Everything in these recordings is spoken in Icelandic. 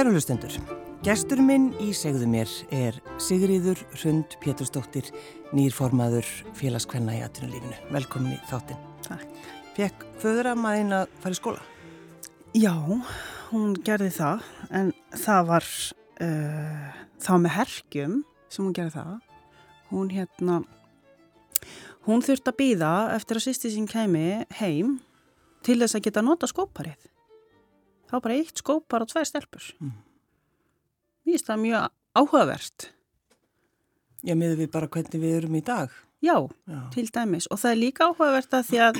Kæru hlustendur, gestur minn í segðu mér er Sigriður Hrund Pétursdóttir, nýrformaður félagskvenna í aðtunulífinu. Velkomin í þáttinn. Takk. Fekk föðurammaðinn að fara í skóla? Já, hún gerði það, en það var, uh, var með hergjum sem hún gerði það. Hún hérna, hún þurfti að býða eftir að sýsti sín kemi heim til þess að geta nota skóparið. Var bara eitt skópar og tvær stelpur. Mm. Mér finnst það mjög áhugavert. Já, miður við bara hvernig við erum í dag. Já, Já. til dæmis. Og það er líka áhugavert að því að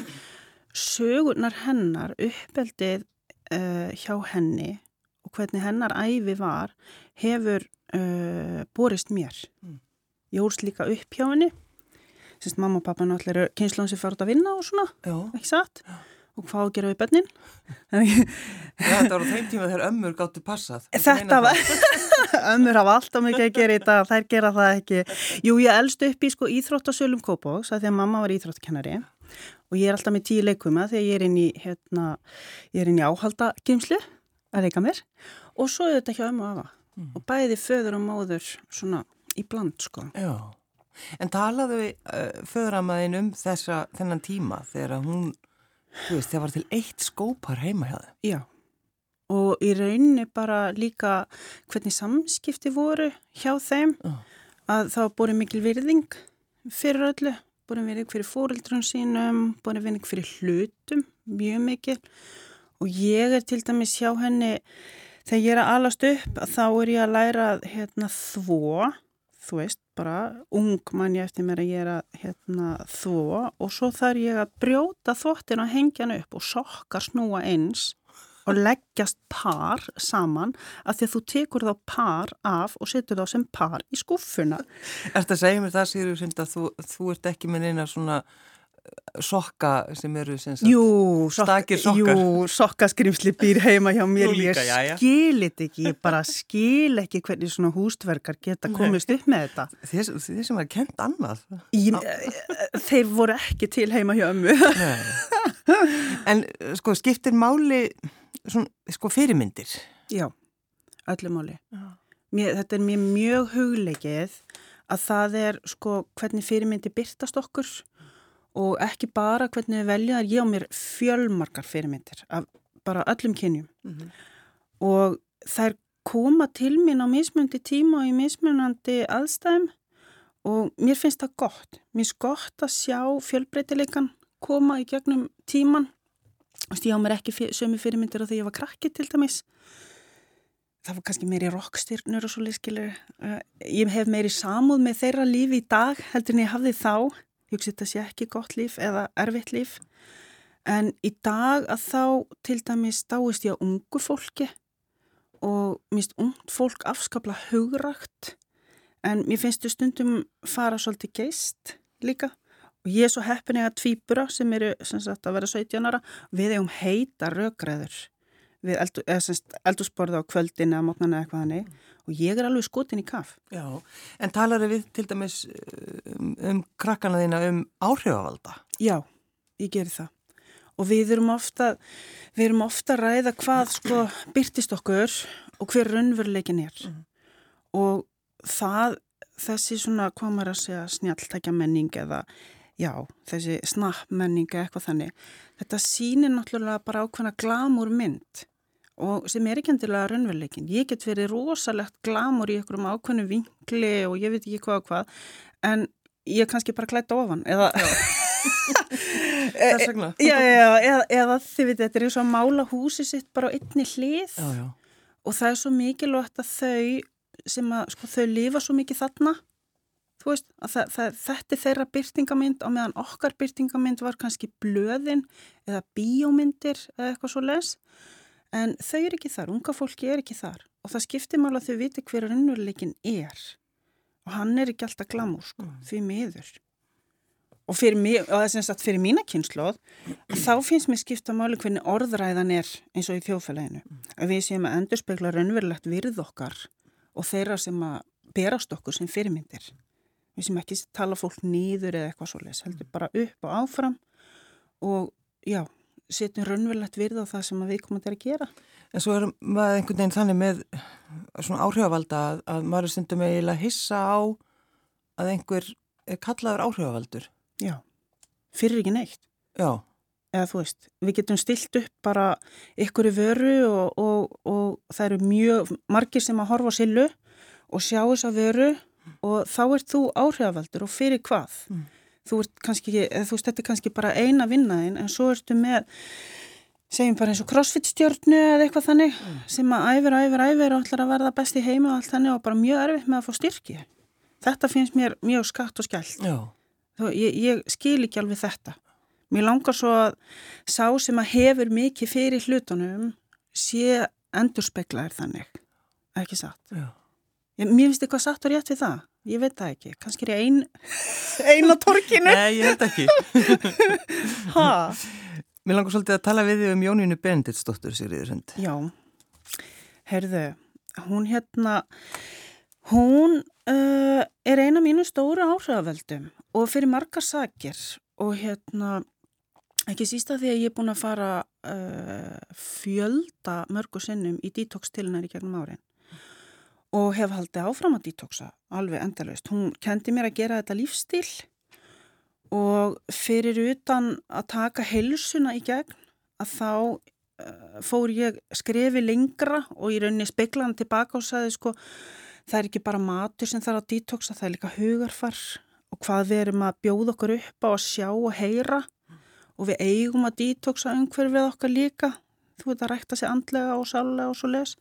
sögurnar hennar, uppeldið uh, hjá henni og hvernig hennar æfi var, hefur uh, borist mér. Mm. Ég úrst líka upp hjá henni. Sérst, mamma og pappa náttúrulega eru kynnslóðan sem út að vinna og svona, Já. ekki satt? Og hvað að gera við bönnin? Já, þetta var á þeim tíma þegar ömmur gáttu passað. Þetta var, ömmur hafa alltaf mikið að gera í dag, þær gera það ekki. Jú, ég elst upp í sko íþróttasölum Kópóks að því að mamma var íþróttakennari og ég er alltaf með tíu leikuma þegar ég er inn í, hérna, ég er inn í áhaldagimslu að leika mér og svo er þetta ekki ömmu afa Mm. og bæði föður og móður svona í bland sko. Já. En talaðu við uh, föðurammaðinn um þessa, þennan tíma þegar hún, þú veist, það var til eitt skópar heima hjá þau. Já. Og í rauninni bara líka hvernig samskipti voru hjá þeim Já. að það búin mikil virðing fyrir öllu, búin virðing fyrir fóreldrun sínum, búin virðing fyrir hlutum, mjög mikil og ég er til dæmis hjá henni þegar ég er að alast upp að þá er ég að læra hérna, þvó, þú veist, bara ung mann ég eftir mér að ég er að hérna, þvó og svo þarf ég að brjóta þvottin og hengja hann upp og sokkar snúa eins og leggjast par saman að því að þú tekur þá par af og setur þá sem par í skúffuna. Ertu að segja mér það, Sigur, að þú, þú ert ekki með neina svona sokka sem eru sem sagt, Jú, stakir sokkar. Jú, sokkaskrimsli býr heima hjá mér. Líka, ég jæja. skil þetta ekki, ég bara skil ekki hvernig svona hústverkar geta komist upp með þetta. Þið, þið sem var kent annað. Ég, þeir voru ekki til heima hjá ömmu. En eh, sko, skiptir máli svona, sko, fyrirmyndir? Já, öllu máli. Mér, þetta er mér mjög hugleikið að það er sko hvernig fyrirmyndi byrtast okkur og ekki bara hvernig við velja ég á mér fjölmarkar fyrirmyndir af bara öllum kynjum og þær koma til mín á mismundi tíma og í mismunandi aðstæðum og mér finnst það gott. Mér finnst gott að sjá fjölbreytileikan koma í gegnum tíman. Veist, Ég á mér ekki sömu fyrirmyndir á því ég var krakki til dæmis. Það var kannski meiri rockstyrnur og svo liðskilir. Ég hef meiri samúð með þeirra lífi í dag heldur en ég hafði þá. Ég hugsi þetta sé ekki gott líf eða erfitt líf. En í dag að þá til dæmis dáist ég á ungu fólki og mér finnst ungt fólk afskapla hugrakt. En mér finnst þau stundum fara svolítið geist líka. Og ég er svo heppin eða tvíbura sem eru sem sagt að vera 17 ára. Við eigum heita rökræður við eldu, eldursporða á kvöldin eða mótnana eða eitthvað hannig og ég er alveg skotin í kaff Já, en talar við til dæmis eh, um, um krakkana þína um áhrifavalda? Já, ég geri það. Og við erum ofta við erum ofta að ræða hvað sko byrtist okkur og hver raunveruleikin er. Og það þessi svona, hvað maður að segja snjáltækja menning eða já, þessi snapp menning eða eitthvað þannig þetta sýnir náttúrulega bara ákveðna glamúr mynd og sem er ekki endilega raunveruleikin. Ég get verið rosalegt glamúr í einhverjum ákveðnu vinkli og ég veit ekki hvað og hvað en ég er kannski bara klætt ofan eða Þess vegna? já, já, eða, eða þið veit, þetta er eins og að mála húsi sitt bara á einni hlið Já, já. og það er svo mikilvægt að þau sem að, sko, þau lifa svo mikið þarna þú veist, að það, það, þetta er þeirra byrtingamind á meðan okkar byrtingamind var kannski blöðin eða bíómyndir eða eitthvað svo les en þau er ekki þar, unga fólki er ekki þar. Og það skiptir mála að þau viti hver raunveruleikin er. Og hann er ekki alltaf glamúr, sko, því miður. Og fyrir, mig, og það er sem sagt fyrir mína kynnslóð þá finnst mér skipta máli hvernig orðræðan er eins og í þjóðfélaginu. Að við séum að endurspegla raunverulegt virð okkar og þeirra sem að berast okkur sem fyrirmyndir. Við sem ekki tala fólk nýður eða eitthvað svoleiðis, heldur bara upp og áfram. Og já, setjum raunverulegt virð á það sem að við komum til að gera En svo er maður einhvern veginn þannig með svona áhrifavalda að, að maður stundum eiginlega hissa á að einhver er kallaður áhrifavaldur. Já, fyrir ekki neitt. Já. Eða þú veist, við getum stilt upp bara ykkur í vöru og, og, og það eru mjög margir sem að horfa á sillu og sjá þessa vöru og þá ert þú áhrifavaldur og fyrir hvað? Mm. Þú ert kannski, þú veist, þetta er kannski bara eina vinnaðin en svo ertu með segjum bara eins og crossfit stjórnu eða eitthvað þannig mm. sem að æfir, æfir, æfir og ætlar að verða best í heima og allt þannig og bara mjög erfitt með að fá styrki. Þetta finnst mér mjög skatt og skjælt. Ég, ég skil ekki alveg þetta. Mér langar svo að sá sem að hefur mikið fyrir hlutunum sé endurspeglaðir þannig. Ekki satt. Ég, mér finnst eitthvað satt og rétt við það. Ég veit það ekki. Kannski er ég ein, ein á torkinu. Nei, ég veit ekki. Hæ? Mér langar svolítið að tala við þig um Jónínu Benediktsdóttur, Sigriður Hund. Já, herðu, hún hérna, hún uh, er eina mínu stóra áhrifavöldum og fyrir margar sakir og hérna, ekki sísta því að ég er búin að fara uh, fjölda mörgu sinnum í detox-tilnæri gegnum árin og hef haldið áfram að detoxa alveg endalust. Hún kendi mér að gera þetta lífstíl og fyrir utan að taka helsuna í gegn að þá uh, fór ég skrefi lengra og í rauninni speiklan tilbaka og sagði sko það er ekki bara matur sem þarf að detoxa, það er líka hugarfar og hvað við erum að bjóða okkur upp á að sjá og heyra og við eigum að detoxa umhverfið okkar líka, þú veit að rækta sér andlega og sálega og svo les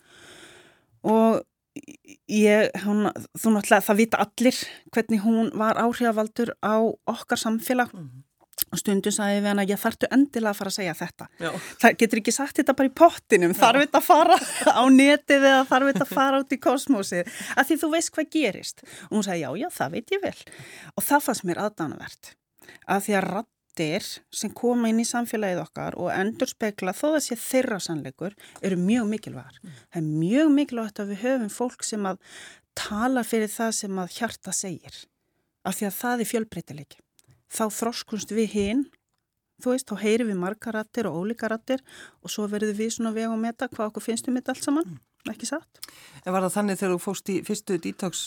og ég, hún, þú náttúrulega, það vita allir hvernig hún var áhrifavaldur á okkar samfélag mm -hmm. og stundum sagði við hann að ég þartu endilega að fara að segja þetta. Já. Það getur ekki sagt þetta bara í pottinum, þarf þetta að fara á netið eða þarf þetta að fara út í kosmosið, að því þú veist hvað gerist. Og hún sagði já, já, það veit ég vel. Og það fannst mér aðdánavert, að því að fréttir sem koma inn í samfélagið okkar og endur spekla þó að sé þeirra sannleikur eru mjög mikilvægar. Mm. Það er mjög mikilvægt að við höfum fólk sem að tala fyrir það sem að hjarta segir af því að það er fjölbreytileiki. Þá þroskunst við hinn, þú veist, þá heyrir við margarattir og ólíkarattir og svo verður við svona veg og meta hvað okkur finnst um þetta allt saman, mm. ekki satt. En var það þannig þegar þú fóst í fyrstu detox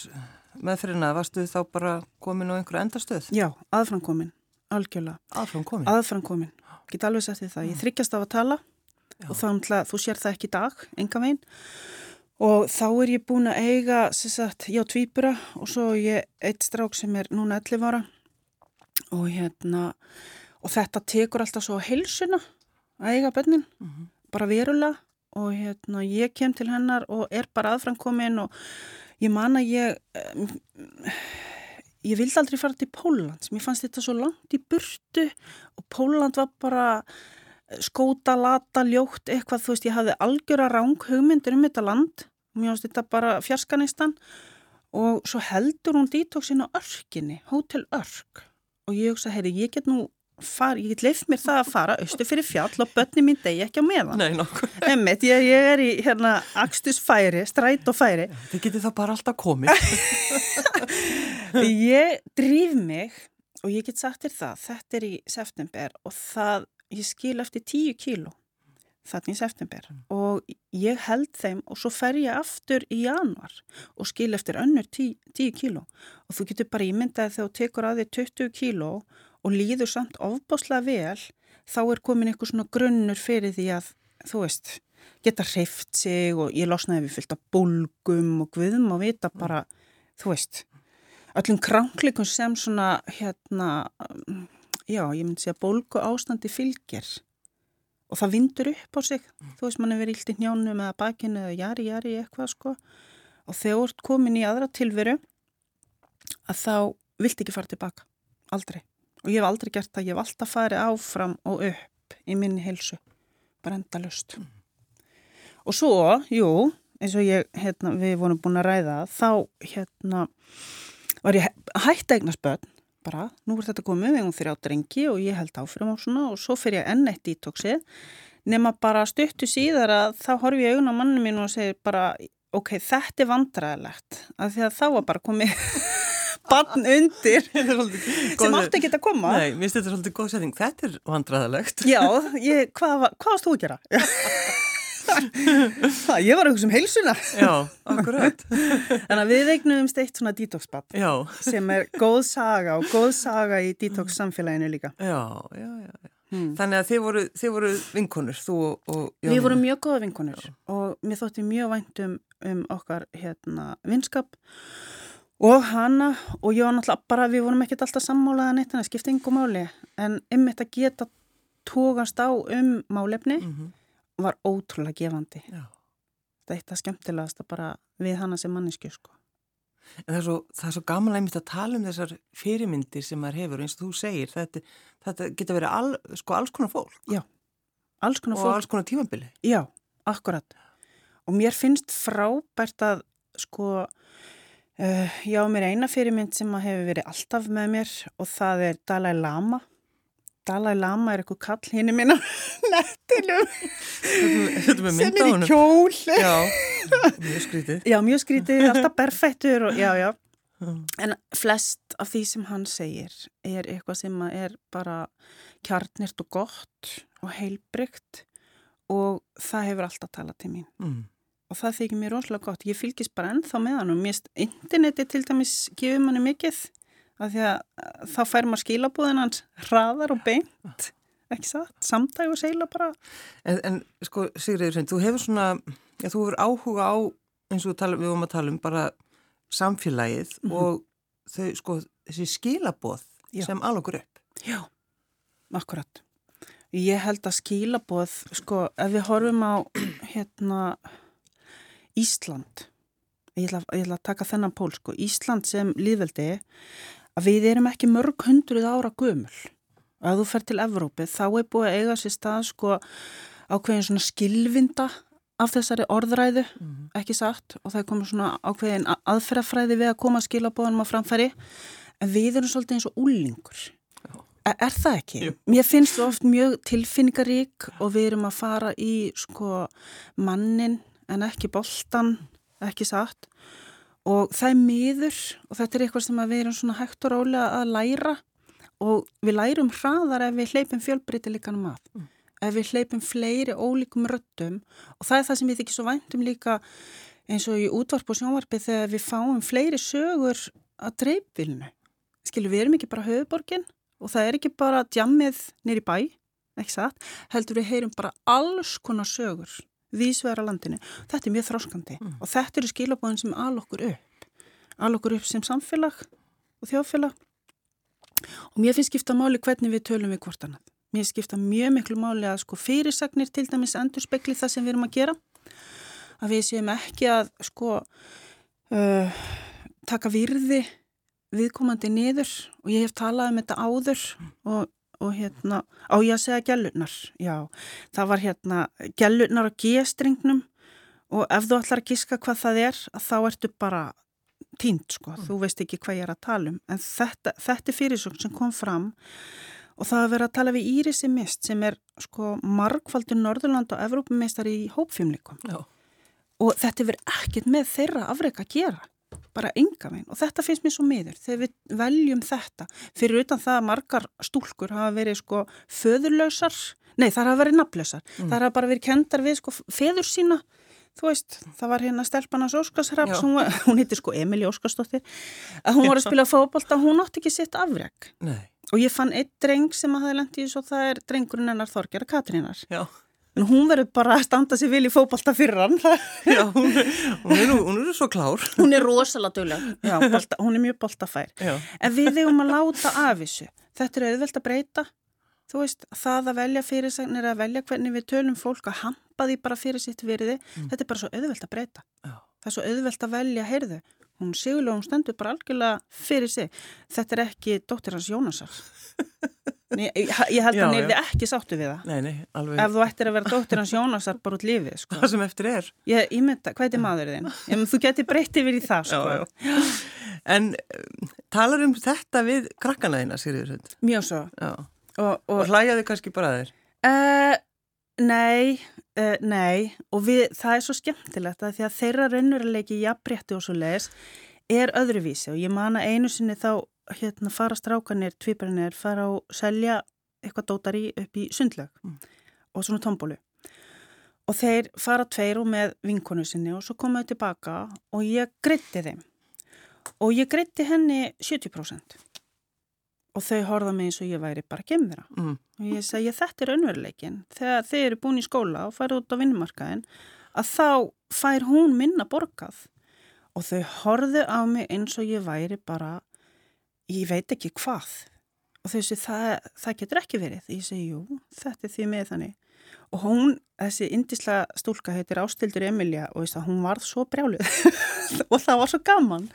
meðferðina, varstu þá bara komin á einhverju endarstöð? Já, aðframkomin algjörlega. Aðframkomin? Aðframkomin, geta alveg sett því það. Ég þryggjast af að tala Já. og þannig að þú sér það ekki dag, enga veginn. Og þá er ég búin að eiga, sem sagt, já, tvýpura og svo ég eitt strák sem er núna 11 ára og hérna, og þetta tekur alltaf svo helsuna að eiga bönnin, mm -hmm. bara verulega og hérna, ég kem til hennar og er bara aðframkomin og ég man að ég... Um, ég vildi aldrei fara til Pólland mér fannst þetta svo langt í burtu og Pólland var bara eh, skóta, lata, ljótt eitthvað, þú veist, ég hafði algjöra ráng hugmyndir um þetta land. Mér fannst þetta bara fjarskannistan og svo heldur hún dítóksinn á örkinni, Hotel Örk. Og ég hugsa, heyri, ég get nú far, ég get leif mér það að fara austu fyrir fjall og börni mín degi ekki á meðan. Nei, nokkuð Emmett, ég, ég er í hérna axtusfæri, stræt og færi. Þið getur það bara alltaf komið. Ég drýf mig og ég get sagt þér það þetta er í september og það, ég skil eftir tíu kíló þarna í september mm. og ég held þeim og svo fer ég aftur í januar og skil eftir önnur tí, tíu kíló. Og þú getur bara ímyndað þegar þú tekur að þig 20 kíló og líður samt ofbáslega vel þá er komin eitthvað svona grunnur fyrir því að þú veist geta hreift sig og ég losnaði við fyllt af bólgum og guðum og vita mm. bara, þú veist öllum kranklikum sem svona hérna já, ég myndi segja bólgu ástandi fylgir. Og það vindur upp á sig. Mm. þú veist, mann er verið ílt í njánum eða bakinu eða jari, jari, eitthvað sko. Og þegar þú ert komin í aðra tilveru að þá vilt ekki fara tilbaka, aldrei og ég hef aldrei gert það, ég hef alltaf farið áfram og upp í minni helsu bara enda löst mm. og svo, jú eins og ég, hérna, við vorum búin að ræða þá, hérna var ég hægt að eigna spöld bara, nú er þetta komið, við hefum þér á drengi og ég held áfram á svona og svo fyrir ég enn eitt ítóksið nema bara stuttu síðar að þá horfi ég augun á mannum mín og segir bara ok, þetta er vandræðilegt af því að þá var bara komið bann undir sem átti ekki að koma Nei, mér finnst þetta svolítið góð setting, þetta er vandræðilegt Já, ég, hvað, hvað varst þú að gera? það, ég var eitthvað sem heilsuna. Já, akkurat. Þannig að við eignum steitt svona detox-babb sem er góð saga og góð saga í detox samfélaginu líka. Já, já, já. Hmm. Þannig að þið voru, þið voru vinkonur, þú og Jónína. Við vorum mjög góða vinkonur Já. og mér þótti mjög vænt um, um okkar hérna, vinskap og hana og ég var náttúrulega bara, við vorum ekkert alltaf sammálaða neitt, þannig að skipta yngu máli en um þetta geta tókast á um málefni mm -hmm. var ótrúlega gefandi. Já. Þetta er eitt af skemmtilegast að bara við hana sem mannisku sko. Það er svo, svo gaman að að tala um þessar fyrirmyndir sem maður hefur eins og þú segir, þetta, þetta getur verið all, sko, alls konar fólk Já, alls konar og fólk alls konar tímambili Já, akkurat og mér finnst frábært að sko uh, já, mér eina fyrirmynd sem hefur verið alltaf með mér og það er Dalai Lama. Dalai Lama er eitthvað kall hinn í minna nettilum sem er í kjól. Já, mjög skrítið. Já, mjög skrítið, alltaf perfektur og, já, já. en flest af því sem hann segir er eitthvað sem er bara kjarnirt og gott og heilbrygt og það hefur alltaf talað til mín. Mm. Og það þykir mér rosalega gott. Ég fylgis bara ennþá með hann og mér interneti til dæmis gefur manni mikið að því að þá fær maður skilabúðin hans hraðar og beint. Ekki satt, samtæg og segla bara. En, en sko Sigriður, þú hefur svona já, þú hefur áhuga á eins og tala, við vorum að tala um bara samfélagið mm -hmm. og þau sko þessi skilabóð já. sem alveg upp. Já, akkurat. Ég held að skilabóð sko, ef við horfum á hérna Ísland. Ég ætla, ég ætla að taka þennan pól sko, Ísland sem líðveldi að við erum ekki mörg hundruð ára gömul. Og að þú fer til Evrópi þá er búið að eiga sér stað sko ákveðin svona skilvinda af þessari orðræðu, -hmm. ekki sagt og það komið svona ákveðin aðferðafræði við að koma að skilabóðanum á framfæri. En við erum svolítið eins og úlingur er, er það ekki? Jú. Mér finnst það oft mjög tilfinningarík og við erum að fara í sko mannin en ekki boltan, ekki sagt og það er miður og þetta er eitthvað sem við erum svona hægt og rálega að læra. Og við lærum hraðar ef við hleypum fjölbreytileikanum að. Mm. ef við hleypum fleiri ólíkum röttum og það er það sem við þykir svo væntum líka eins og í útvarp og sjónvarpi þegar við fáum fleiri sögur að dreifvilnu skilur við erum ekki bara höfuborgin og það er ekki bara djammið nýri bæ ekki satt, heldur við heyrum bara alls konar sögur vísvegar á landinu. Þetta er mjög þráskandi mm. og þetta eru skilabóðin sem al okkur upp. Al okkur upp sem samfélag og þjóðfélag og mér finnst skipta máli hvernig við tölum við hvort annað. Mér skipta mjög miklu máli að sko fyrirsagnir til dæmis endur spekli það sem við erum að gera. Að við séum ekki að sko uh, taka virði viðkomandi niður og ég hef talað um þetta áður og og hérna, á ég að segja gælunar, já, það var hérna gælunar á G-strengnum og ef þú ætlar að gíska hvað það er, þá ertu bara tínt, sko, mm. þú veist ekki hvað ég er að tala um, en þetta, þetta er fyrirsögn sem kom fram og það að vera að tala við Írisi Mist sem er sko margfaldur Norðurland og Evrópumeistar í hópfimlikum og þetta verður ekkert með þeirra afreika að gera bara enga veginn. Og þetta finnst mér svo miður þegar við veljum þetta. Fyrir utan það að margar stúlkur hafa verið sko föðurlausar. Nei það hafa verið nafnlausar. Mm. það hafa bara verið kendar við sko feður sína. Þú veist, það var hérna Stelpanas Óskarsraps, hún, hún heitir sko Emilí Óskarsdóttir. Að hún var að spila fókbalta hún átti ekki sitt afreg og ég fann eitt dreng sem að það lendi svo það er drengurinn hennar Þorgjara Katrínar. Já En hún verður bara að standa sér vil í fókbalta fyrir hann. Já, hún er, hún er, hún er svo klár. Hún er rosalega döguleg. Já, bolta, hún er mjög boltafær. Já. En við eigum að láta af þessu. Þetta er auðvelt að breyta. Þú veist, það að velja fyrirsagnir, að velja hvernig við tölum fólk að hampa því bara fyrir sitt virði, mm. þetta er bara svo auðvelt að breyta. Já. Það er svo auðvelt að velja, heyrðu, hún sigurlega, hún stendur bara algjörlega fyrir sig. Þetta er ekki dóttir hans Jónasar. Nei, ég, held já, að hann hefði ekki sáttu við það. Nei, nei, ef þú ættir að vera dóttir hans Jónasar bara út lífið sko. það sem eftir er. Ég, ég mynda, hvað er maður þinn? Ég, þú geti breytið við í það sko. já, en um, talar um þetta við krakkana þína Sigriður mjög svo. Og, og, og hlæjaði kannski bara þér? Uh, nei uh, nei. Og við, það er svo skemmtilegt að því að þeirra raunveruleiki jafnbretti og svo les er öðruvísi. Og ég man að einu sinni þá hérna fara strákanir, tviparnir, fara og selja eitthvað dótari upp í sundleg mm. og svona tombólu. og þeir fara tveir og með vinkonu sinni og svo komaðu tilbaka og ég greitti þeim og ég greitti henni 70% og þau horða mig eins og ég væri bara gemðra mm. og ég segi þetta er önveruleikin þegar þeir eru búin í skóla og farið út á vinnumarkaðin að þá fær hún minna borgað og þau horðu á mig eins og ég væri bara ég veit ekki hvað. Og sé það, það getur ekki verið. Ég segi jú, þetta er því með þannig. Og hún, þessi indisla stúlka heitir Ástildur Emilia og veist, hún varð svo brjálið og það var svo gaman.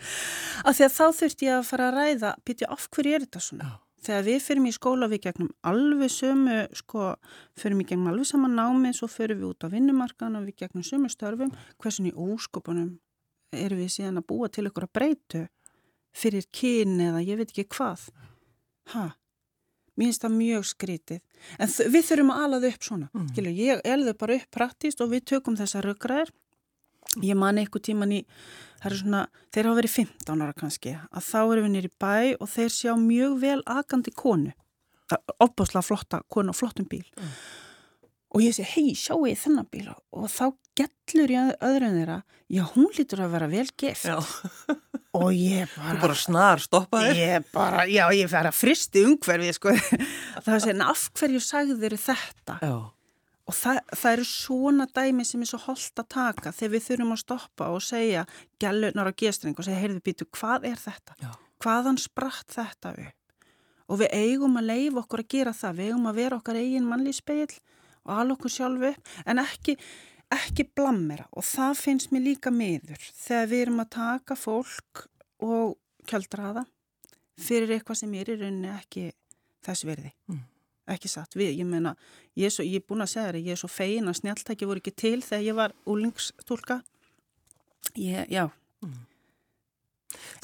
Af því að þá þurfti ég að fara að ræða býtja af hverju er þetta svona? Já. þegar við fyrir í skóla við gegnum alveg sömu sko, fyrir við gegnum alveg saman námi svo fyrir við út á vinnumarkan og við gegnum sömu störfum. Hversin í óskopunum eru við síðan að búa til ykkur að breytu fyrir kyn eða ég veit ekki hvað hæ Mér finnst það mjög skrítið. En við þurfum að alaðu upp svona. Mm. Skilu, ég elðu bara upp praktist og við tökum þessa röggræðir. Ég man eitthvað tíman í, svona, þeir hafa verið 15 ára kannski, að þá eru við nýri bæ og þeir sjá mjög vel agandi konu. Opbáslega flotta konu og flottum bíl. Mm og ég segi, hei, sjáu ég þennan bíl og þá gellur ég öðrum þeirra já, hún lítur að vera vel gift og ég bara Þú bara snar stoppaði Ég bara, já, ég fer að fristi umhverfið sko. það er að segja, af hverju sagðu þeirri þetta já. og það, það eru svona dæmi sem er svo holdt að taka þegar við þurfum að stoppa og segja gælunar á gestring og segja, heyrðu býtu, hvað er þetta? Já. Hvaðan spratt þetta upp? Og við eigum að leifa okkur að gera það, við eigum að vera okkar eigin mannlýspeil og alveg okkur sjálfu en ekki, ekki blammera og það finnst mér líka miður þegar við erum að taka fólk og kjöldraða fyrir eitthvað sem er í rauninni ekki þess verði. Mm. Ekki satt við, ég meina, ég er, svo, ég er búin að segja það, ég er svo fein að snjáltæki voru ekki til þegar ég var úlingstúlka. Ég, já, mm.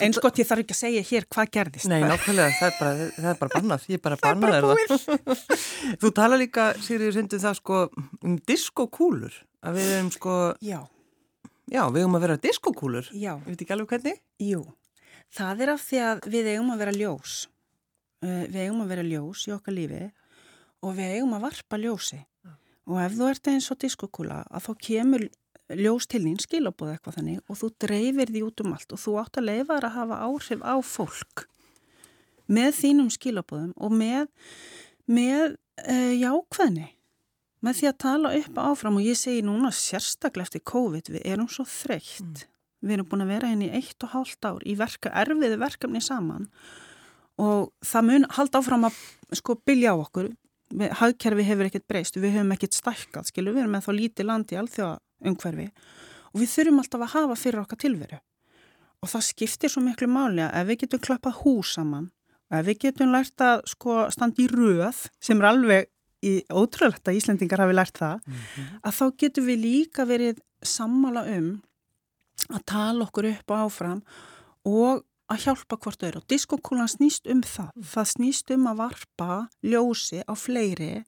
Eins gott ég þarf ekki að segja hér hvað gerðist. Nei, nákvæmlega, það er bara, það er bara bannað, ég er bara bannað er það. Þú tala líka, Sigriður, sendið það sko um diskokúlur, að við erum sko, já, já við eigum að vera diskokúlur, já, við veit ekki alveg hvernig? Jú, það er af því að við eigum að vera ljós, uh, við eigum að vera ljós í okkar lífi og við eigum að varpa ljósi. Og ef þú ert eins og diskokúla að þá kemur ljós til þín skilabóð eitthvað þannig og þú dreifir því út um allt og þú átt að leifa að hafa áhrif á fólk með þínum skilabóðum og með, með e, jákvæðni með því að tala upp áfram og ég segi núna sérstaklega eftir COVID við erum svo þreytt. Mm. við erum búin að vera henni hérna eitt og hálft ár í verka, erfiði verkefni saman og það mun halda áfram að sko bylja á okkur. Hagkerfi hefur ekkert breyst, við höfum ekkert stækkað, skilu, við erum með þá lítið landi alþjóða umhverfi og við þurfum alltaf að hafa fyrir okkar tilveru. Og það skiptir svo miklu máli að ef við getum klappað hús saman ef við getum lært að sko standa í röð sem er alveg ótrúlegt að Íslendingar hafi lært það mm -hmm. að þá getum við líka verið sammála um að tala okkur upp og áfram og að hjálpa hvort öðru og diskokúlan snýst um það mm. það snýst um að varpa ljósi á fleiri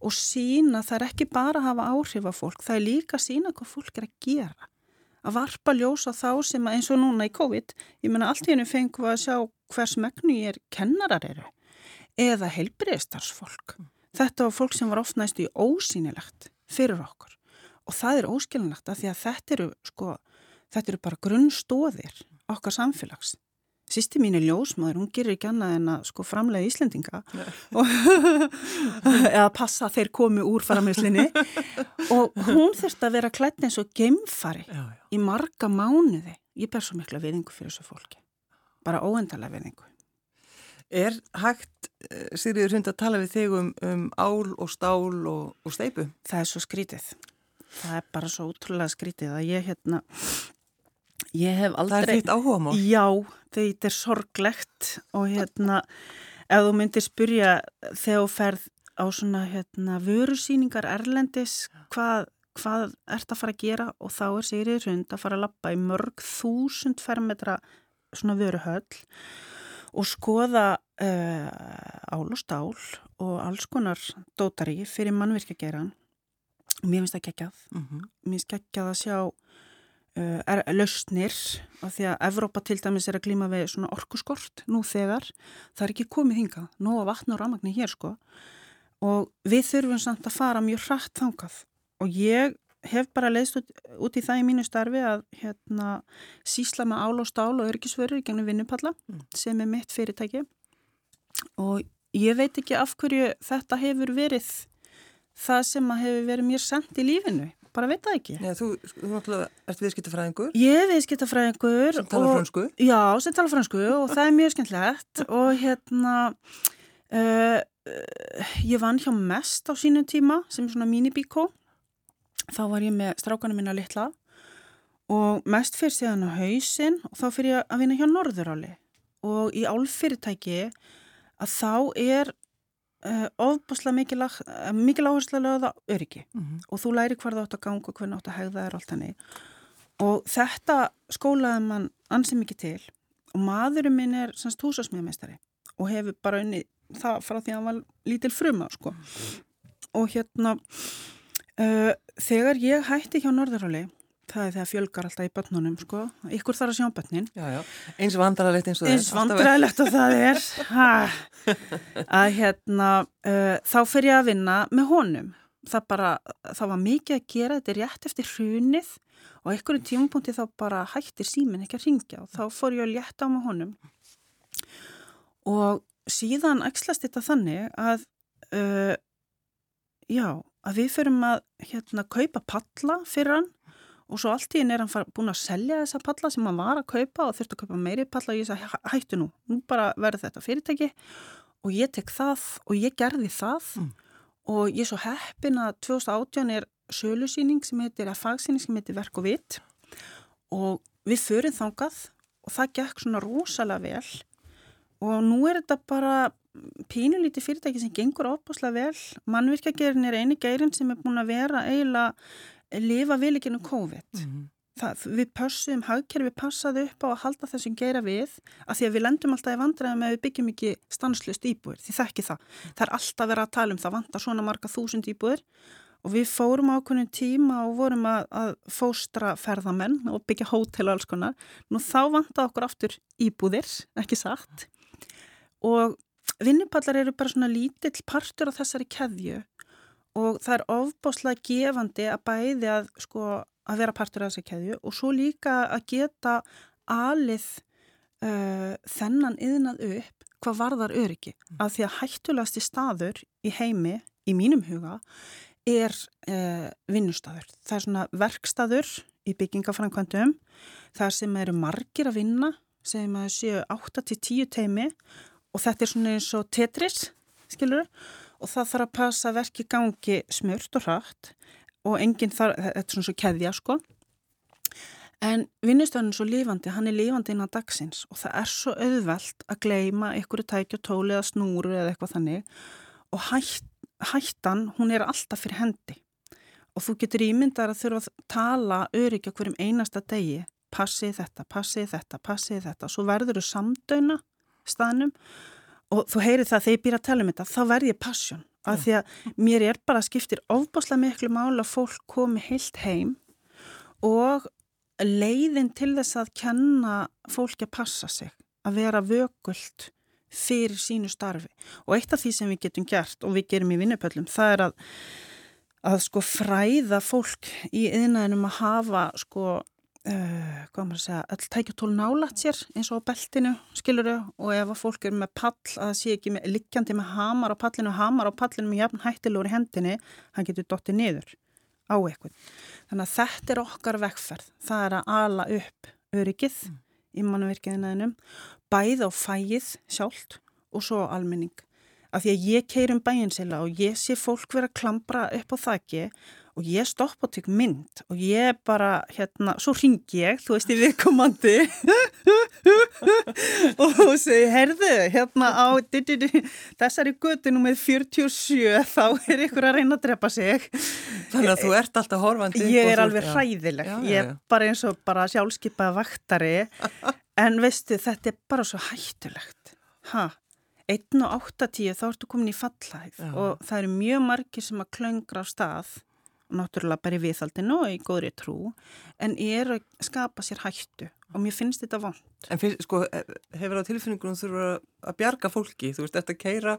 og sína, það er ekki bara að hafa áhrif af fólk, það er líka að sína hvað fólk er að gera. Að varpa ljósa þá sem að eins og núna í COVID, ég menna allt í hennu fengum við að sjá hvers megnu ég er kennarar eru eða helbriðistarsfólk. Mm. Þetta var fólk sem var oft næstu í ósýnilegt fyrir okkur og það er óskilinlegt að því að þetta eru, sko, þetta eru bara grunnstóðir okkar samfélags. Sýsti mín er ljósmaður, hún gerir ekki annað en að sko framlega Íslendinga eða passa að þeir komi úr framleyslinni og hún þurft að vera klætt eins og gemfari já, já. í marga mánuði. Ég ber svo mikla viðingu fyrir þessu fólki, bara óendalega viðingu. Er hægt, eh, Sigriður Hund, að tala við þig um, um ál og stál og, og steipu? Það er svo skrítið. Það er bara svo útrúlega skrítið að ég hérna Ég hef aldrei... Það er þitt áhuga mál? Já, þetta er sorglegt og hérna, ef þú myndir spyrja þegar þú ferð á svona hérna vörusýningar erlendis, hvað, hvað ert að fara að gera og þá er Sigriður Hund að fara að lappa í mörg þúsund fermetra svona vöruhöll og skoða uh, ál og stál og alls konar dótari fyrir mannvirkjageran. Mér finnst það geggjað. Mm -hmm. Mér finnst geggjað að sjá Uh, er lausnir af því að Evrópa til dæmis er að glíma við svona orkuskort nú þegar það er ekki komið hinga, nú að vatna og ramagni hér sko og við þurfum samt að fara mjög hratt þangað og ég hef bara leiðst út, út í það í mínu starfi að hérna sísla með ál og stál og örgisvörur gennum vinnupalla mm. sem er mitt fyrirtæki og ég veit ekki af hverju þetta hefur verið það sem hefur verið mér sendt í lífinu bara veit það ekki. Já, þú, þú ert viðskiptafræðingur. Ég er viðskiptafræðingur. Sem tala fransku. Já, sem tala fransku og það er mjög skemmtilegt og hérna uh, ég vann hjá mest á sínum tíma sem er svona minibíkó. Þá var ég með strákanum minna litla og mest fyrir síðan á hausin og þá fyrir ég að vinna hjá Norðuráli og í álfyrirtæki að þá er uh, ofbúslega mikil, uh, mikil áherslu að löða öryggi mm -hmm. og þú læri það átt að ganga og hvernig átt að hegða er allt hannig og þetta skólaði mann ansið mikið til og maðurinn minn er semst húsasmíðameistari og hefur bara unni það frá því að hann var lítil fruma sko. og hérna uh, þegar ég hætti hjá Norðuráli það er þegar fjölgar alltaf í börnunum sko. ykkur þarf að sjá börnin. Já, já. eins vandrarlegt eins og það eins vandrarlegt og það er. Að hérna uh, þá fyrir ég að vinna með honum. Það bara, það var mikið að gera þetta er rétt eftir hrunið og einhverjum tímapunkti þá bara hættir símin ekki að ringja og þá fór ég að létta á með honum. Og síðan ægslast þetta þannig að uh, já, að við fyrirum að hérna kaupa palla fyrir hann og svo allt í henni er hann búin að selja þessa palla sem hann var að kaupa og þurfti að kaupa meiri palla og ég sagði hættu nú, nú bara verður þetta fyrirtæki og ég tek það og ég gerði það mm. og ég er svo heppin að 2018 er sölusýning sem heitir, að fagsýning sem heitir Verk og Vitt og við förum þangað og það gekk svona rosalega vel og nú er þetta bara pínulíti fyrirtæki sem gengur ábúslega vel mannvirkjagerin er eini geirin sem er búin að vera eiginlega lifa vilikinu COVID. Mm -hmm. Það, við pössum, hagkerfi passaði upp á að halda þessum gera við að því að við lendum alltaf í vandræðum ef við byggjum ekki stanslust íbúir, því það ekki það. Það er alltaf verið að tala um það, vantar svona marga þúsund íbúir og við fórum ákveðin tíma og vorum að, að fóstra ferðamenn og byggja hótel og alls konar. Nú þá vantar okkur aftur íbúðir, ekki satt og vinnupallar eru bara svona lítill partur á þessari keðju og það er ofbáslega gefandi að bæði að, sko, að vera partur af þessi keðju og svo líka að geta alið uh, þennan yðnað upp hvað varðar öryggi. Mm. Að því að hættulegasti staður í heimi, í mínum huga, er uh, vinnustadur. Það er svona verkstadur í byggingafrænkvöndum, það sem eru margir að vinna, sem séu 8-10 teimi og þetta er svona eins og tetris, skilur og það þarf að passa verki gangi smurt og hratt og enginn þarf, þetta er svona svo keðja sko. En vinnustöðun er svo lífandi, hann er lífandi innan dagsins og það er svo auðvelt að gleima einhverju tækju tóli eða snúru eða eitthvað þannig. Og hætt, hættan hún er alltaf fyrir hendi. Og þú getur ímyndar að þurfa að tala öryggja hverjum einasta degi. Passið þetta, passið þetta, passið þetta. Og svo verður þau samdöina staðnum. Og þú heyrir það þegar ég býr að tala um þetta þá verð ég passjón af því að mér er bara skiptir ofbáslega miklu mála að fólk komi heilt heim og leiðin til þess að kenna fólki að passa sig að vera vökult fyrir sínu starfi. Og eitt af því sem við getum gert og við gerum í vinnupöllum það er að að sko fræða fólk í yðnaðinum að hafa sko Uh, hvað maður að segja, all tækjatól nálat sér eins og á beltinu, skiluru og ef að fólk er með pall, að það sé ekki með, liggjandi með hamar á pallinu, hamar á pallinu með jafn hættilegur í hendinni, hann getur dottið niður á eitthvað þannig að þetta er okkar vekkferð það er að ala upp öryggið mm. í mannverkiðinæðinum bæð á fæið sjálft og svo almenning. Af því að ég keirum bæinsila og ég sé fólk vera að klambra upp á þakki og ég stopp og tek mynd og ég bara, hérna, svo ringi ég, þú veist, í viðkomandi og segi, herðu, hérna á þessari götu nummið 47, þá er ykkur að reyna að drepa sig. Þannig að þú ert alltaf horfandi. Ég er alveg hræðileg, ég er bara eins og bara sjálfskeipaða vaktari, en veistu, þetta er bara svo hættulegt. Hæ? 1 og 8-10 þá ertu komin í fallæð og það eru mjög margir sem að klöngra á stað náttúrulega bara í viðhaldinu og í góðri trú en er að skapa sér hættu. Og mér finnst þetta vond. En fyrst, sko, hefur á tilfinningunum þurfa að bjarga fólki, þú veist, þetta keira,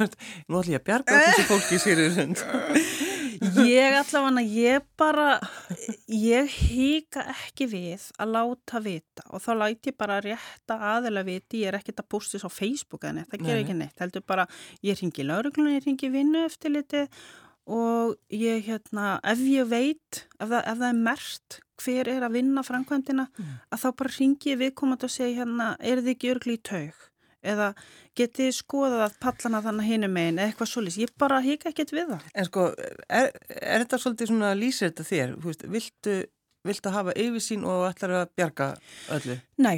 nú ætlum ég að bjarga þessu fólki, sér þér. Sund. Ég allavega, ég bara, ég hýka ekki við að láta vita og þá læti ég bara rétta aðeila viti, ég er ekkert að posta þess á Facebook eða neitt, það ger ekki neitt, heldur bara, ég ringi lauruglunni, ég ringi vinnu eftir liti og ég, hérna, ef ég veit, ef það, ef það er mert hver er að vinna framkvæmdina, mm. að þá bara ringi ég viðkomandi og segja hérna, er þið ekki örgli í taug? Eða getið skoðað pallana þannig hinum einn eða eitthvað svolítið. Ég bara hika ekkert við það. En sko, er, er þetta svolítið svona lýsir þetta þér? Veist, viltu, viltu hafa yfirsýn og ætlar að bjarga öllu? Nei,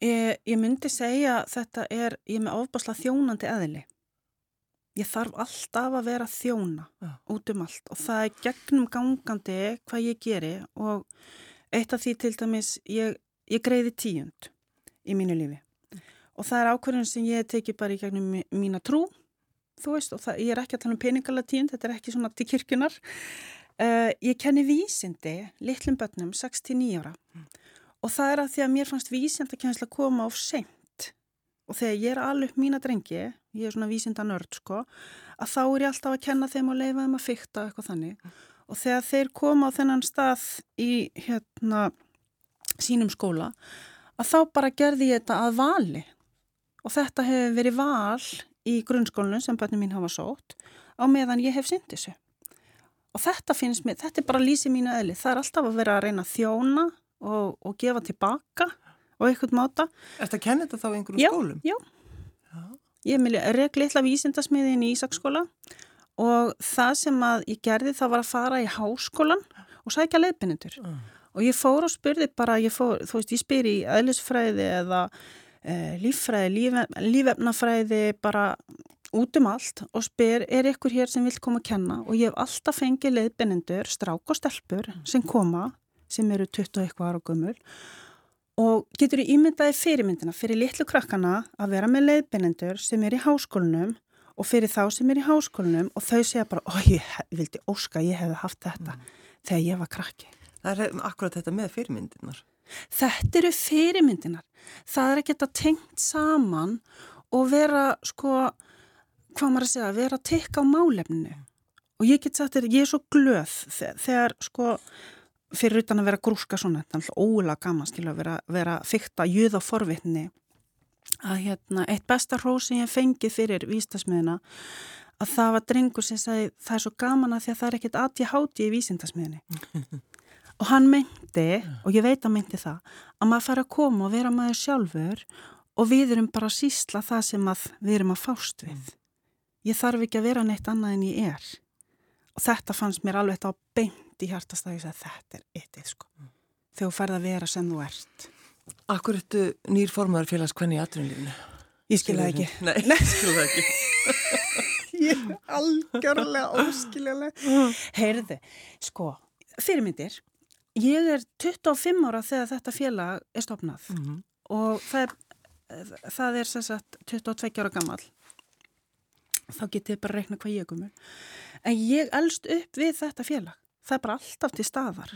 ég, ég myndi segja þetta er, ég er með ofbásla þjónandi eðli. Ég þarf alltaf að vera þjóna ja. út um allt og það er gegnum gangandi hvað ég geri og eitt af því til dæmis, ég, ég greiði tíund í mínu lífi og það er ákverðin sem ég teki bara í gegnum mína trú þú veist og það, ég er ekki að tala um peningalatín þetta er ekki svona til kirkunar uh, ég kenni vísindi litlum börnum 69 ára mm. og það er að því að mér fannst vísind að kemast að koma á seint og þegar ég er alveg mína drengi ég er svona vísinda nörd sko að þá er ég alltaf að kenna þeim og leifa þeim að fykta eitthvað þannig mm. og þegar þeir koma á þennan stað í hérna sínum skóla að þá bara gerði ég þetta að vali og þetta hefur verið val í grunnskólinu sem börnum mín hafa sótt á meðan ég hef syndið þessu. Og þetta finnst mér, þetta er bara lýsið mínu eðli. Það er alltaf að vera að reyna að þjóna og, og gefa tilbaka og eitthvað máta. Er þetta að kenna þetta þá einhverjum já, skólum? Já, já. Ég er regli eitthvað vísindasmiðin í Ísaksskóla og það sem að ég gerði það var að fara í háskólan og sækja leiðbynendur. Mm. Og ég fór og spurði bara, fór, þú veist, ég spyr í eðlisfræði eða Eh, líffræði, líf, lífefnafræði bara út um allt og spyr er ykkur hér sem vil koma að kenna og ég hef alltaf fengið leiðbennendur, strák og stelpur sem koma, sem eru 20 eitthvað ára og gummul og getur í ímyndaði fyrirmyndina fyrir litlu krakkana að vera með leiðbennendur sem er í háskólinum og fyrir þá sem er í háskólinum og þau segja bara, ó ég vildi óska ég hefði haft þetta mm. þegar ég var krakki. Það er akkurat þetta með fyrirmyndinar. Þetta eru fyrirmyndinar. Það er að tengt saman og vera sko, hvað maður að segja, vera að tekka á málefninu. Og ég get sagt þér, ég er svo glöð þegar sko, fyrir utan að vera grúska svona, þetta er alltaf ólega gaman skilja að vera, vera fyrta jöð á forvitni. Að hérna, eitt besta hrós sem ég fengi fyrir vístasmiðina að það var drengur sem sagði það er svo gaman að því að það er ekkit aðtíð háti í vísindasmiðinni og hann meinti, og ég veit að meinti það að maður fara að koma og vera maður sjálfur og við erum bara að sísla það sem við erum að fást við. Ég þarf ekki að vera neitt annað en ég er. Og þetta fannst mér alveg þetta á beint í hjartastæðis að þetta er eittið sko þegar þú færð að vera sem þú ert Akkur ertu nýr formadur félags hvernig í aðrunlífinu? Ég skilða ekki Nei, Nei. skilða ekki Ég er algjörlega óskiljalega Heyrði, sko, fyrirmyndir Ég er 25 ára þegar þetta félag er stopnað mm -hmm. og það er, það er sagt, 22 ára gammal. Þá getið bara reikna hvað ég komur. En ég elst upp við þetta félag. Það er bara alltaf til staðar.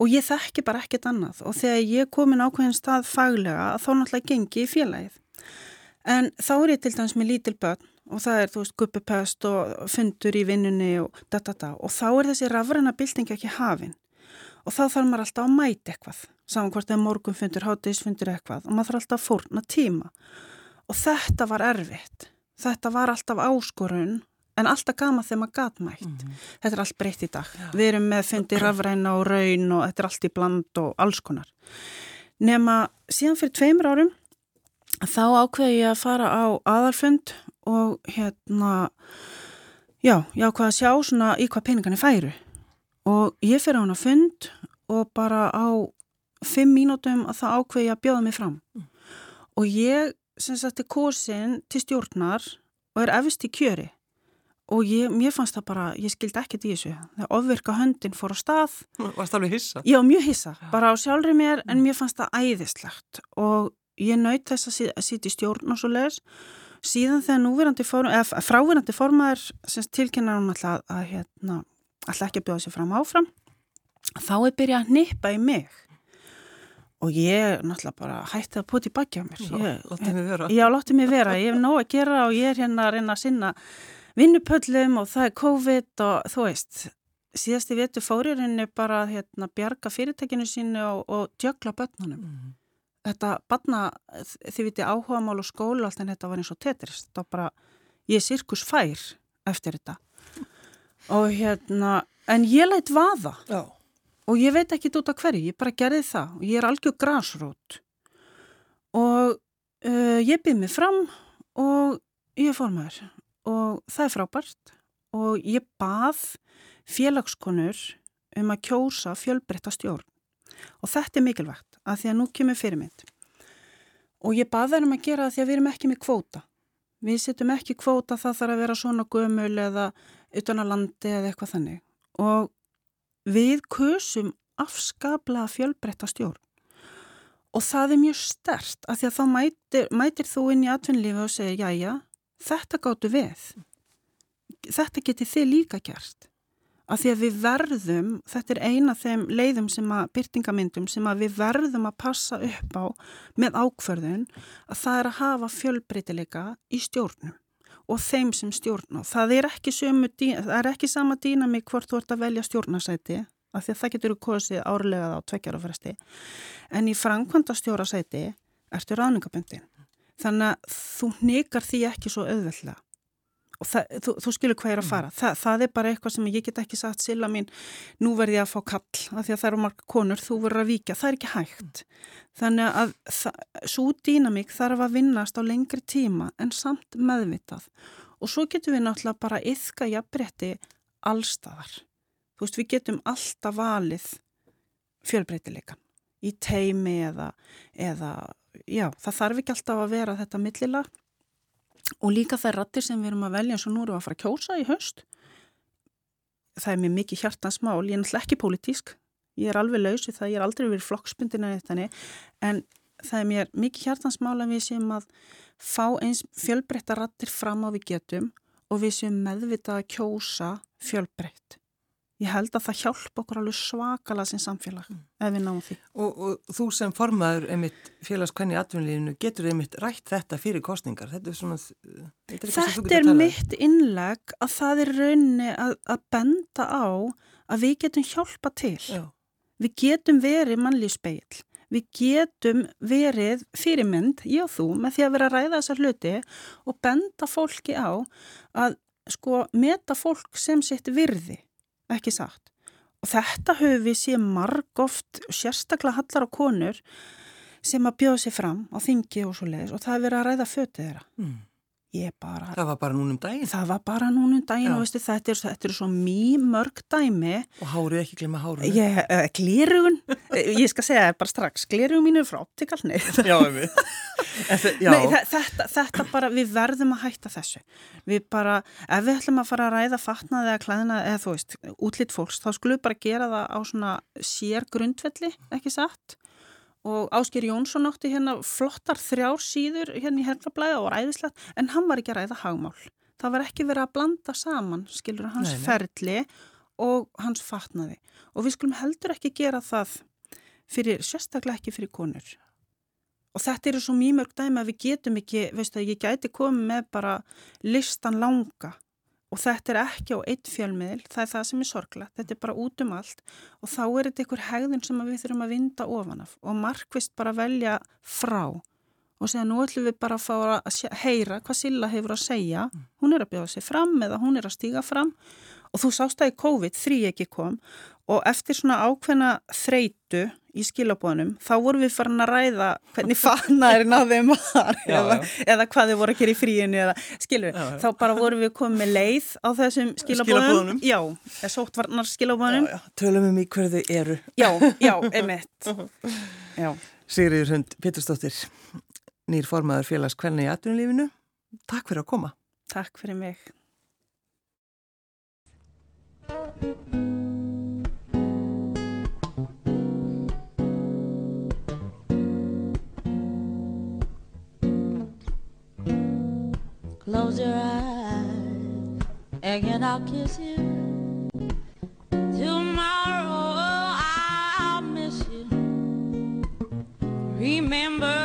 Og ég þekki bara ekkert annað. Og þegar ég komin ákveðin stað faglega, þá náttúrulega gengi í félagið. En þá er ég til dæmis með lítil börn og það er, þú veist, guppupest og fundur í vinnunni og da da da. Og þá er þessi rafræna bylting ekki hafinn og þá þarf maður alltaf að mæta eitthvað saman hvort það er morgunfundur, hátíðisfundur eitthvað og maður þarf alltaf að fórna tíma og þetta var erfitt þetta var alltaf áskorun en alltaf gama þegar maður gatmætt mm -hmm. þetta er allt breytt í dag. Já. við erum með fundir rafræna og raun og þetta er allt í bland og alls konar. Nema síðan fyrir tveimur árum þá ákveði ég að fara á aðalfund og hérna já, ég ákveði að sjá svona í hvað peningarnir færu. Og ég fyrir á hana fund og bara á fimm mínútum að það ákveði að bjóða mig fram. Mm. og ég sem sagt er kursin til stjórnar og er efist í kjöri og ég, mér fannst það bara, ég skildi ekkert í þessu. Þegar ofvirka höndin fór á stað. Varst það alveg hissa? Já, mjög hissa, bara á sjálfri mér en mm. mér fannst það æðislegt. Og ég naut þess að sýti stjórn og svo leiðis síðan þegar núverandi form, eða fráverandi formaður tilkynna hún alltaf að, hérna alltaf ekki að bjóða sér fram áfram þá er byrjað að nippa í mig. Og ég náttúrulega bara hætti að poti baki á mér. Já, látti mig vera, ég hef nóg að gera og ég er hérna að reyna að sinna vinnupöllum og það er COVID og þú veist, síðasti vetu fóririnni bara hérna bjarga fyrirtekinu sínu og, og djögla börnunum. Mm. Þetta barna, þið viti áhuga mál og skóla allt en þetta var eins og tetrist. Var bara, ég er sirkus fær eftir þetta. Og hérna, en ég lætt vaða. Já. Og ég veit ekki út af hverju, ég bara gerði það og ég er algjör græsrót. Og uh, ég byrð mig fram og ég fór maður og það er frábært. Og ég bað félagskonur um að kjósa fjölbreytta stjórn. Og þetta er mikilvægt að því að nú kemur fyrirmynd og ég bað þær um að gera það því að við erum ekki með kvóta. Við setjum ekki kvóta það þarf að vera svona gömul eða utan á landi eða eitthvað þannig. Og við kusum afskaplega fjölbreytta stjórn. Og það er mjög stert að því að þá mætir, mætir þú inn í atvinnlífi og segir já já þetta gáttu við þetta geti þið líka gert af því að við verðum, þetta er eina þeim leiðum sem að, byrtingamindum sem að við verðum að passa upp á með ákverðun að það er að hafa fjölbreytileika í stjórnum og þeim sem stjórna. Það er ekki, sömu, það er ekki sama dýna mig hvort þú ert að velja stjórnarsæti af því að það getur kosið árlega á tvekjarafræsti en í framkvæmda stjórnarsæti ertu ráðningaböndin. Þannig að þú nekar því ekki svo auðveldlega og það, þú, þú skilur hvað er að fara. Mm. Þa, það er bara eitthvað sem ég get ekki sagt sila mín, nú verð ég að fá kall af því að það eru marga konur, þú verður að vika, það er ekki hægt. Þannig að svo dýnamík þarf að vinnast á lengri tíma en samt meðvitað og svo getum við náttúrulega bara yfka jafnbretti allstaðar. Þú veist, við getum alltaf valið fjölbreytileikan í teimi eða, eða já, það þarf ekki alltaf að vera þetta millila og líka þær rattir sem við erum að velja eins og nú erum við að fara að kjósa í höst það er mér mikið hjartansmál ég er náttúrulega ekki pólitísk. Ég er alveg laus við það, ég er aldrei verið flokksbundin en það er mér mikið hjartansmál að við séum að fá eins fjölbreytta rattir fram á við getum og við séum meðvitað að kjósa fjölbreytt ég held að það hjálp okkur alveg svakala sem samfélag mm. ef við náum því. Og, og þú sem formaður einmitt félagskvæni atvinnlífinu getur einmitt rætt þetta fyrir kostningar? Þetta er, svona, þetta er, þetta er mitt innleg að það er raunni að, að benda á að við getum hjálpa til. Já. Við getum verið mannlýfspeil. Við getum verið fyrirmynd, ég og þú, með því að vera að ræða þessar hluti og benda fólki á að sko meta fólk sem sitt virði ekki sagt. Og þetta höfum við séð marg oft, sérstaklega hallar á konur sem að bjóða sér fram á þingi og svo leiðis og það er verið að ræða fötið þeirra. Mm. Bara, það var bara núnum daginn? Það var bara núnum daginn og veistu, þetta, er, þetta er svo mjög mörg dæmi. Og hárið ekki glemma hárið? Ég, uh, eh, glirun, ég skal segja það bara strax, glirun mínu frá optikalni. Já, við. Nei, þetta, þetta bara, við verðum að hætta þessu. Við bara, ef við ætlum að fara að ræða fatnaði eða klæðina eða þú veist, útlýtt fólks, þá skulum við bara gera það á svona sér grundvelli, ekki satt? Og Ásker Jónsson átti hérna flottar þrjár síður hérna í herfablaði og ræðislegt en hann var ekki að ræða hagmál. Það var ekki verið að blanda saman, skilur, hans nei, nei. ferli og hans fatnaði og við skulum heldur ekki gera það fyrir, sérstaklega ekki fyrir konur. Og þetta eru svo mjög mörg dæmi að við getum ekki, veistu að ég gæti komið með bara listan langa Og þetta er ekki á eitt fjölmiðil, það er það sem er sorglegt, þetta er bara út um allt. Og þá er þetta einhver hegðun sem við þurfum að vinda ofan af og markvist bara velja frá. Og segja nú ætlum við bara að fá að heyra hvað Silla hefur að segja, hún er að bjóða sig fram eða hún er að stíga fram og þú sást að í COVID þrý ekki kom og eftir svona ákveðna þreitu í skilabónum, þá vorum við farin að ræða hvernig fanaðurinn á þeim var já, eða, já. eða hvað þau voru að gera í fríinu eða skilur, já, þá bara vorum við komið með leið á þessum skilabónum já, sóttvarnar skilabónum Tölum um í hverðu eru. Já, já, emitt Sigriður Hund Péturstóttir nýr formaður félags hvernig í atvinnulífinu. Takk fyrir að koma. Takk fyrir mig Close your eyes, and I'll kiss you. Tomorrow I'll miss you. Remember,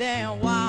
there. Why?